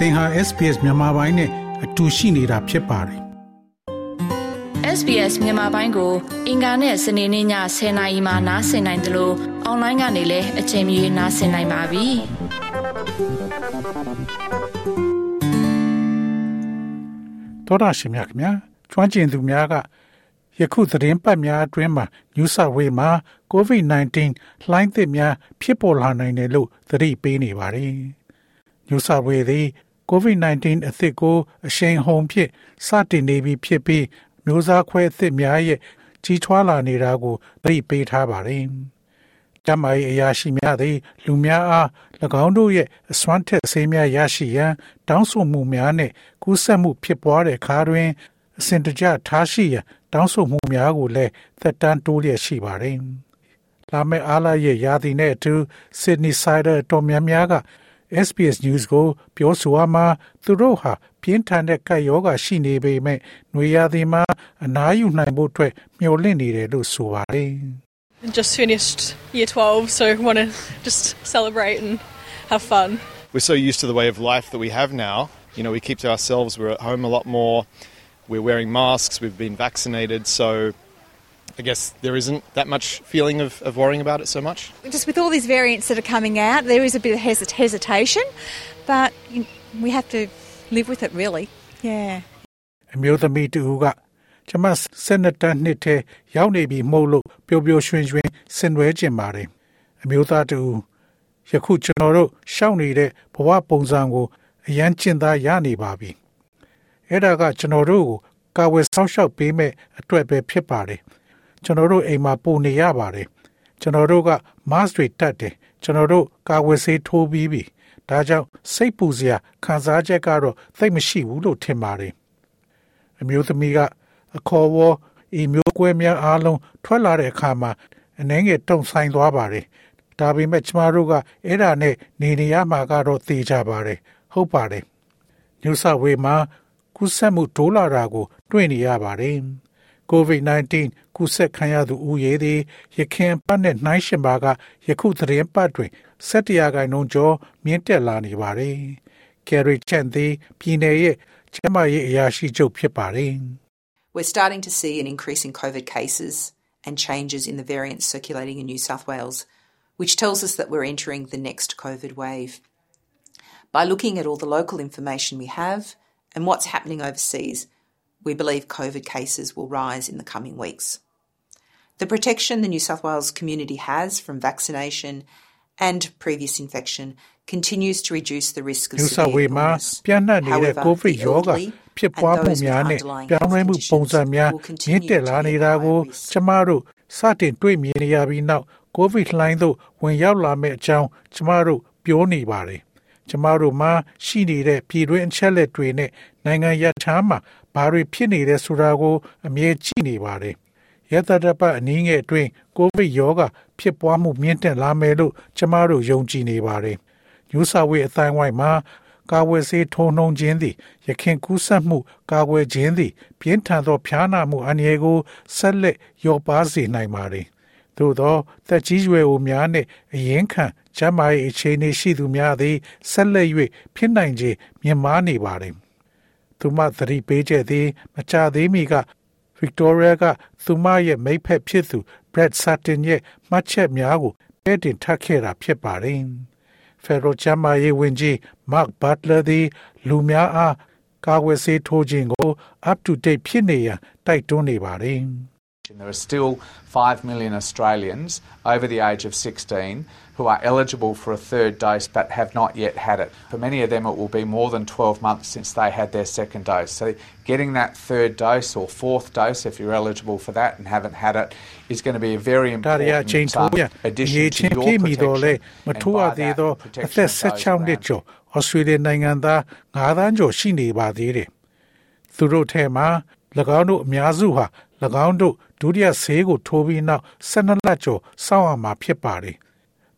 သင်ဟာ SPS မြန်မာပိုင်းနဲ့အတူရှိနေတာဖြစ်ပါတယ် SBS မြန်မာပိုင်းကို အင်ကာနဲ့စနေနေ့ည10:00နာရီမှနားဆင်နိုင်တယ်လို့အွန်လိုင်းကနေလည်းအချိန်မီနားဆင်နိုင်ပါပြီ။သောတာရှင်များခင်ဗျာကျွမ်းကျင်သူများကယခုသတင်းပတ်များအတွင်းမှာ New South Wales မှာ COVID-19 လှိုင်းသစ်များဖြစ်ပေါ်လာနိုင်တယ်လို့သတိပေးနေပါတယ်။ New South Wales သည် COVID-19 အသစ်ကိုအရှိန်ဟုန်ဖြင့်စတင်နေပြီဖြစ်ပြီးမျိုးစားခွဲအသစ်များရဲ့ကြီးထွားလာနေတာကိုသတိပေးထားပါတယ်။ကျမ၏အရာရှိများသည် လူများအား၎င်းတို့ရဲ့အစွမ်းထက်ဆေးများရရှိရန်တောင်းဆိုမှုများနှင့်ကူးစက်မှုဖြစ်ပွားတဲ့ခါတွင်အစဉ်တကျထားရှိရန်တောင်းဆိုမှုများကိုလည်းသက်တမ်းတိုးလျက်ရှိပါတယ်။လာမယ့်အားလရဲ့ယာတီနဲ့အတူ Sydney Sider တော်များများက SBS News ကိုပြောဆိုအမှာသူတို့ဟာပြင်းထန်တဲ့ကပ်ရောဂါရှိနေပေမဲ့ຫນွေရာသီမှာအနားယူနိုင်ဖို့အတွက်မျှော်လင့်နေတယ်လို့ဆိုပါတယ် Just finished year 12, so want to just celebrate and have fun. We're so used to the way of life that we have now. You know, we keep to ourselves, we're at home a lot more, we're wearing masks, we've been vaccinated, so I guess there isn't that much feeling of, of worrying about it so much. Just with all these variants that are coming out, there is a bit of hesit- hesitation, but you- we have to live with it, really. Yeah. အမျိုးသမီးတူကကျမဆက်နှစ်တန်းနှစ်ထဲရောက်နေပြီမဟုတ်လို့ပျော်ပျော်ရွှင်ရွှင်ဆင်နွှဲကျင်ပါတယ်အမျိုးသားတူယခုကျွန်တော်တို့ရှောက်နေတဲ့ဘဝပုံစံကိုအရန်ကျင့်သားရနေပါပြီအဲ့ဒါကကျွန်တော်တို့ကိုကာဝယ်ဆောက်ရှောက်ပေးမဲ့အတွက်ပဲဖြစ်ပါတယ် ကျွန်တော်တို့အိမ်မှာပုံနေရပါတယ်ကျွန်တော်တို့က mask တွေတတ်တယ်ကျွန်တော်တို့ကာဝယ်ဆေးထိုးပြီးပြီဒါကြောင့်စိတ်ပူစရာခံစားချက်ကတော့သိပ်မရှိဘူးလို့ထင်ပါတယ်အမျိုးသမီးကအခေါ်ဝေါ်ဤမျိုးကွဲများအားလုံးထွက်လာတဲ့အခါမှာအနှဲငယ်တုံဆိုင်သွားပါတယ်ဒါပေမဲ့ကျမတို့ကအဲ့ဒါနဲ့နေနေရမှာကတော့သိကြပါတယ်ဟုတ်ပါတယ်ညူဆဝေမှာကူးစက်မှုဒိုးလာတာကို တွေ့နေရပါတယ် COVID-19 ကူးစက်ခံရသူဦးရေသည်ရခင်ပတ်နဲ့နှိုင်းရှင်ပါကယခုသတင်းပတ်တွင်17ရာခိုင်နှုန်းကျော်မြင့်တက်လာနေပါတယ်။ကယ်ရီချန်သည်ပြည်내ရဲ့ကျန်းမာရေးအရာရှိချုပ်ဖြစ်ပါတယ်။ We're starting to see an increase in COVID cases and changes in the variants circulating in New South Wales, which tells us that we're entering the next COVID wave. By looking at all the local information we have and what's happening overseas, we believe COVID cases will rise in the coming weeks. The protection the New South Wales community has from vaccination and previous infection continues to reduce the risk of New South severe Wales မှာ illness. ပြန့်နှံ့နေတဲ့ However, COVID the ရောဂါ elderly ဖြစ်ပွား and မှု those with များနဲ့ underlying ပြောင်းလဲ health မှုပုံစံ conditions များ will မြင့် continue တက် to လာ be နေ at တာကို higher risk. ကျမတို့စတင်တွေ့မြင်နေရပြီးနောက် COVID လှိုင်းသို့ဝင်ရောက်လာမယ့်အကြောင်းကျမတို့ပြောနေပါတယ် ကျမတို့မှာရှိနေတဲ့ပြည်တွင်းအချက်လက်တွေနဲ့နိုင်ငံရခြားမှာဘာတွေဖြစ်နေလဲဆိုတာကို အမြဲကြည့်နေပါတယ်ရတတပအနည်းငယ်အတွင်းကိုဗစ်ရောဂါဖြစ်ပွားမှုမြင့်တက်လာမယ်လို့ကျမတို့ယုံကြည်နေပါတယ်ညူဆာဝေးအတိုင်းဝိုင်းမှာကာဝယ်ဆေးထုံနှုံခြင်းသည်ရခင်ကူးစက်မှု ကာကွယ်ခြင်းသည် ပြင်းထန်သောဖျားနာမှုအန္တရာယ်ကိုဆက်လက်ရောပါစေနိုင်ပါတယ်။သို့သောသက်ကြီးရွယ်အိုများနှင့်အရင်ခံကျန်းမာရေးအခြေအနေရှိသူများသည်ဆက်လက်၍ဖြစ်နိုင်ခြင်းမြင်မာနေပါတယ်။သူမသတိပေးချက်သည်မကြသေးမီက Victoria ကသူမရဲ့မိတ်ဖက်ဖြစ်သူ Brad Sutton ရဲ့မှတ်ချက်များကိုပဲ့တင်ထပ်ခဲ့တာဖြစ်ပါတယ်။ Federal ကျန်းမာရေးဝန်ကြီး Mark Butler သည်လူများအားကာကွယ်ဆေးထိုးခြင်းကို up to date ဖြစ်နေရန်တိုက်တွန်းနေပါတယ်။ There are still 5 million Australians over the age of 16 who are eligible for a third dose but have not yet had it. For many of them, it will be more than 12 months since they had their second dose. So, getting that third dose or fourth dose, if you're eligible for that and haven't had it, is going to be a very ဒါရီယာ important ချိန်ထိုး um, ရအ addition ရေး to ချင်း your ပြည့်မီတော့လေ protection. မ And ထိုးရ by သေး that, သောအ protection သက် of those 16နှစ် around ကျော်ဩစတြေးလျနိုင်ငံသား9သန်းကျော်ရှိနေပါသေးတယ်။သူတို့ထဲမှာ၎င်းတို့အများစုဟာ၎င်းတို့ဒုတိယဆေးကိုထိုးပြီးနောက်12လကျော်စောင့်ရမှာဖြစ်ပါတယ်။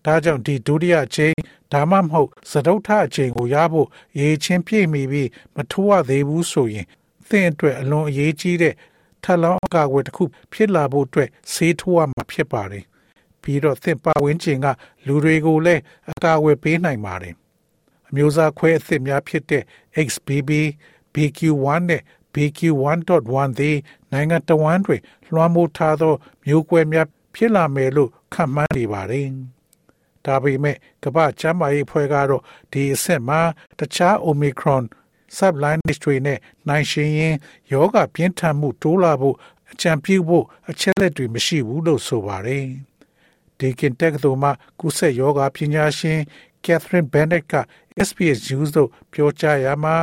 ဒါကြောင့်ဒီဒုတိယအချိန်ဒါမှမဟုတ်သဒုဋ္ဌအချိန်ကိုရဖို့ရေးချင်းပြည့်မီပြီးမထိုးရသေးဘူးဆိုရင်သင်အတွက်အလွန်အရေးကြီးတဲ့ထပ်လောင်းအကာအကွယ်တစ်ခုဖြစ်လာဖို့အတွက်ဆေးထိုးရမှာဖြစ်ပါတယ်။ပြီးတော့သင်ပါဝင်ခြင်းကလူတွေကိုလည်းအကာအကွယ်ပေးနိုင်ပါတယ်။အမျိုးအစားခွဲအသစ်များဖြစ်တဲ့ XBB BQ1 နဲ့ BQ1.1 သည်နိုင်ငံတော်ဝန်တွင်လွှမ်းမိုးထားသောမျိုးကွဲများဖြစ်လာမယ်လို့ခန့်မှန်းနေပါတယ်။ ဒါပေမဲ့ကမ္ဘာ့ကျန်းမာရေးအဖွဲ့ကတော့ဒီအဆင့်မှာတခြား Omicron sublineage တွေနဲ့နိုင်ရှင်ရင်ယောဂပြင်းထန်မှုတိုးလာဖို့အကြံပြုဖို့အချက်လက်တွေမရှိဘူးလို့ဆိုပါတယ်။ဒီကင်တက်ကတော်မှာကုဆက်ယောဂပညာရှင် Catherine Bennett က SPS News တို့ပြောကြားရမှာ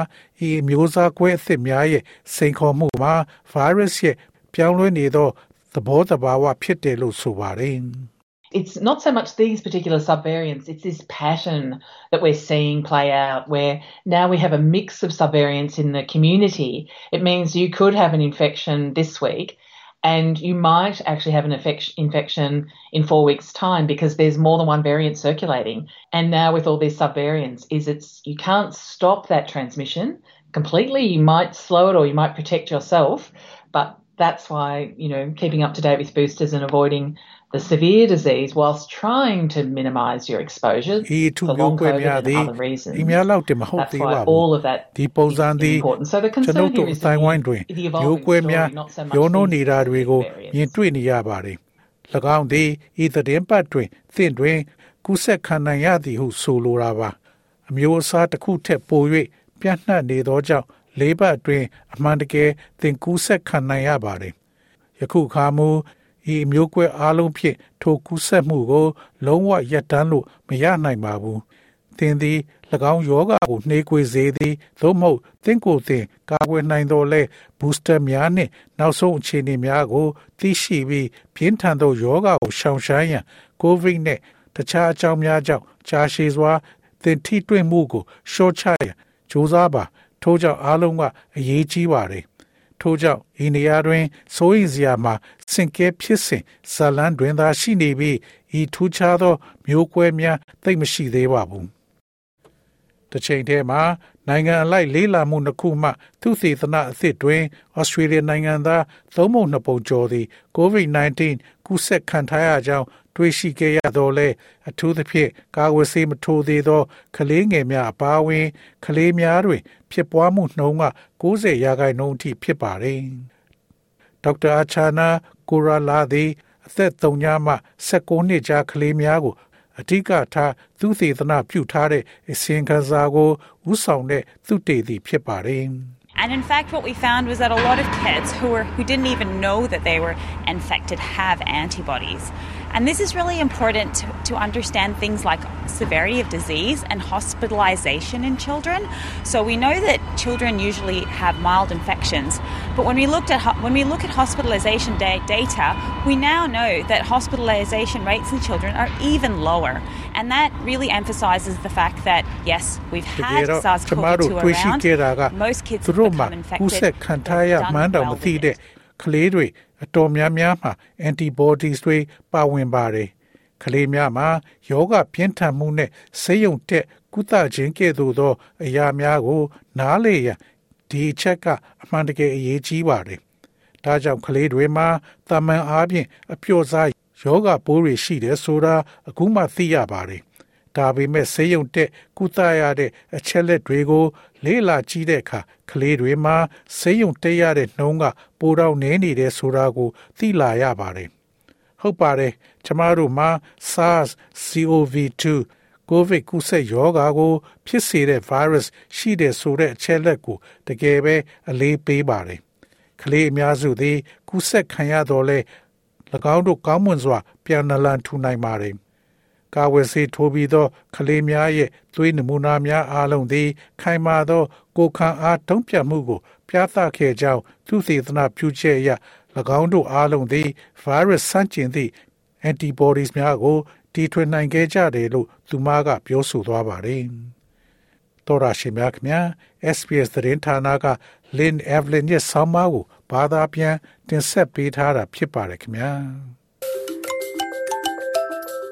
ဤမျိုးစားကွဲအသစ်များရဲ့စိန်ခေါ်မှုမှာ virus ရဲ့ပြောင်းလဲနေသောသဘောတဘာဝဖြစ်တယ်လို့ဆိုပါတယ်။ it's not so much these particular subvariants, it's this pattern that we're seeing play out where now we have a mix of subvariants in the community. It means you could have an infection this week and you might actually have an infection in four weeks' time because there's more than one variant circulating. And now with all these subvariants, is it's you can't stop that transmission completely. You might slow it or you might protect yourself, but that's why you know keeping up to date with boosters and avoiding the severe disease whilst trying to minimize your exposure for long COVID and other reasons. That's why all of that ဒီပုံစံသည် important. So the ကျွန် concern ုပ်တို့ here အ is တိုင်းဝိုင်း the, တွင် the ရိုး evolving ကွဲများ story, not so much ရောနှိုး these နေတာတွေကို variants. မြင်တွေ့နေရပါတယ်။၎င်းသည်ဤသတင်းပတ်တွင်သင်တွင်ကူးဆက်ခံနိုင်ရသည်ဟုဆိုလိုတာပါ။အမျိုးအစားတစ်ခုထက်ပို၍ပြန့်နှံ့နေသောကြောင့်လေးပတ်တွင်အမှန်တကယ်သင်ကူးဆက်ခံနိုင်ရပါတယ်။ယခုခါမူ ဤအမျိုးကွဲအားလုံးဖြင့်ထိုကူးဆက်မှုကို လုံးဝရပ်တန်းလို့မရနိုင်ပါဘူး။သင်သည်၎င်းယောဂကိုနှေးကွေစေသည်သို့မဟုတ်သင်ကိုယ်သင်ကာကွယ်နိုင်တော်လဲ booster များနှင့်နောက်ဆုံးအခြေအနေများကို သိရှိပြီးပြင်းထန်သောယောဂကိုရှောင်ရှားရန် COVID နှင့်တခြားအကြောင်းများကြောင့်ကြာရှည်စွာသင်ထိတွေ့မှုကိုရှော့ချရန်ကြိုးစားပါထို့ကြောင့်အားလုံးကအရေးကြီးပါတယ်ထို့ကြောင့်ဤနေရာတွင်စိုးရိမ်စရာမှာ စင်ကဲဖြစ်စဉ်ဇလန်းတွင်သာရှိနေပြီးဤထူးခြားသော မျိုးကွဲများသိမရှိသေးပါဘူးတစ်ချိန်တည်းမှာနိုင်ငံအလိုက်လေးလာမှုနှစ်ခုမှ သူသေသနအသစ်တွင်ဩစတြေးလျနိုင်ငံသားသုံးပုံနှစ်ပုံကျော်သည် COVID-19 ကူးစက်ခံထားရကြောင်းတွေ့ရှိခဲ့ရတော့လဲအထူးသဖြင့်ကာဝယ်ဆေးမထိုးသေးသောကလေးငယ်များအပါအဝင်ကလေးများတွင် ဖြစ်ပွားမှုနှုန်းက90ရာခိုင်နှုန်းအထိဖြစ်ပါတယ်။ ဒေါက်တာအာချာနာကိုရာလာသည်အသက်3ညမှ16နှစ်ကြားကလေးများကိုအဓိကထားသူသေသနာပြုထားတဲ့အစီရင်ခံစာကိုဥဆောင်တဲ့သူတေသီဖြစ်ပါတယ်။ And in fact, what we found was that a lot of kids who were who didn't even know that they were infected have antibodies. And this is really important to, to understand things like severity of disease and hospitalization in children. So we know that children usually have mild infections, but when we looked at when we look at hospitalization da- data, we now know that hospitalization rates in children are even lower, and that really emphasizes the fact that yes, we've had SARS-CoV-2 around. Most kids become infected. ခံထားရ They've done မှန်းတောင်မ well သိ with တဲ့ it. ကလေးတွေအတော်များများမှာ antibodies တွေပါဝင်ပါတယ်ကလေးများမှာယောဂပြင်းထန်မှုနဲ့ဆေးရုံတက်ကုသခြင်းကဲ့သို့သော အရာများကို နားလေရန်ဒီအချက်ကအမှန်တကယ်အရေးကြီးပါတယ်ဒါကြောင့်ကလေးတွေမှာတာမန်အားဖြင့်အပျော့စားယောဂပိုးတွေရှိတယ်ဆိုတာအခုမှသိရပါတယ်ဒါပေမဲ့ဆေးရုံတက်ကုသရတဲ့အချက်လက်တွေကို လေ့လာကြည့်တဲ့အခါကလေးတွေမှာဆေးရုံတက်ရတဲ့နှုန်းကပိုတော့နည်းနေတယ်ဆိုတာကိုသိလာရပါတယ်။ဟုတ်ပါတယ်ကျမတို့မှာ SARS CoV-2 ကိုဗစ်ကူးစက်ရောဂါကို ဖြစ်စေတဲ့ virus ရှိတယ်ဆိုတဲ့အချက်လက်ကိုတကယ်ပဲအလေးပေးပါတယ်။ကလေးအများစုသည်ကူးစက်ခံရတော့လဲ၎င်းတို့ကောင်းမွန်စွာပြန်နလန်ထူနိုင်ပါတယ်။ ကာဝယ်ဆေးထိုးပြီးသောကလေးများရဲ့သွေးနမူနာများအားလုံးသည် ခိုင်မာသော ကိုယ်ခံအားတုံ့ပြန်မှုကို ပြသခဲ့ကြောင်းသူသေသနာပြုချက်အရ၎င်းတို့အားလုံးသည် virus ဆန့်ကျင်သည့် antibodies များကိုတီထွင်နိုင်ခဲ့ကြတယ်လို့သူမကပြောဆိုသွားပါတယ်။တော်ရရှိမြခင် SPS သတင်းဌာနက Lynn Evelyn ရဲ့ဆောင်းပါးကိုဘာသာပြန်တင်ဆက်ပေးထားတာဖြစ်ပါတယ်ခင်ဗျာ။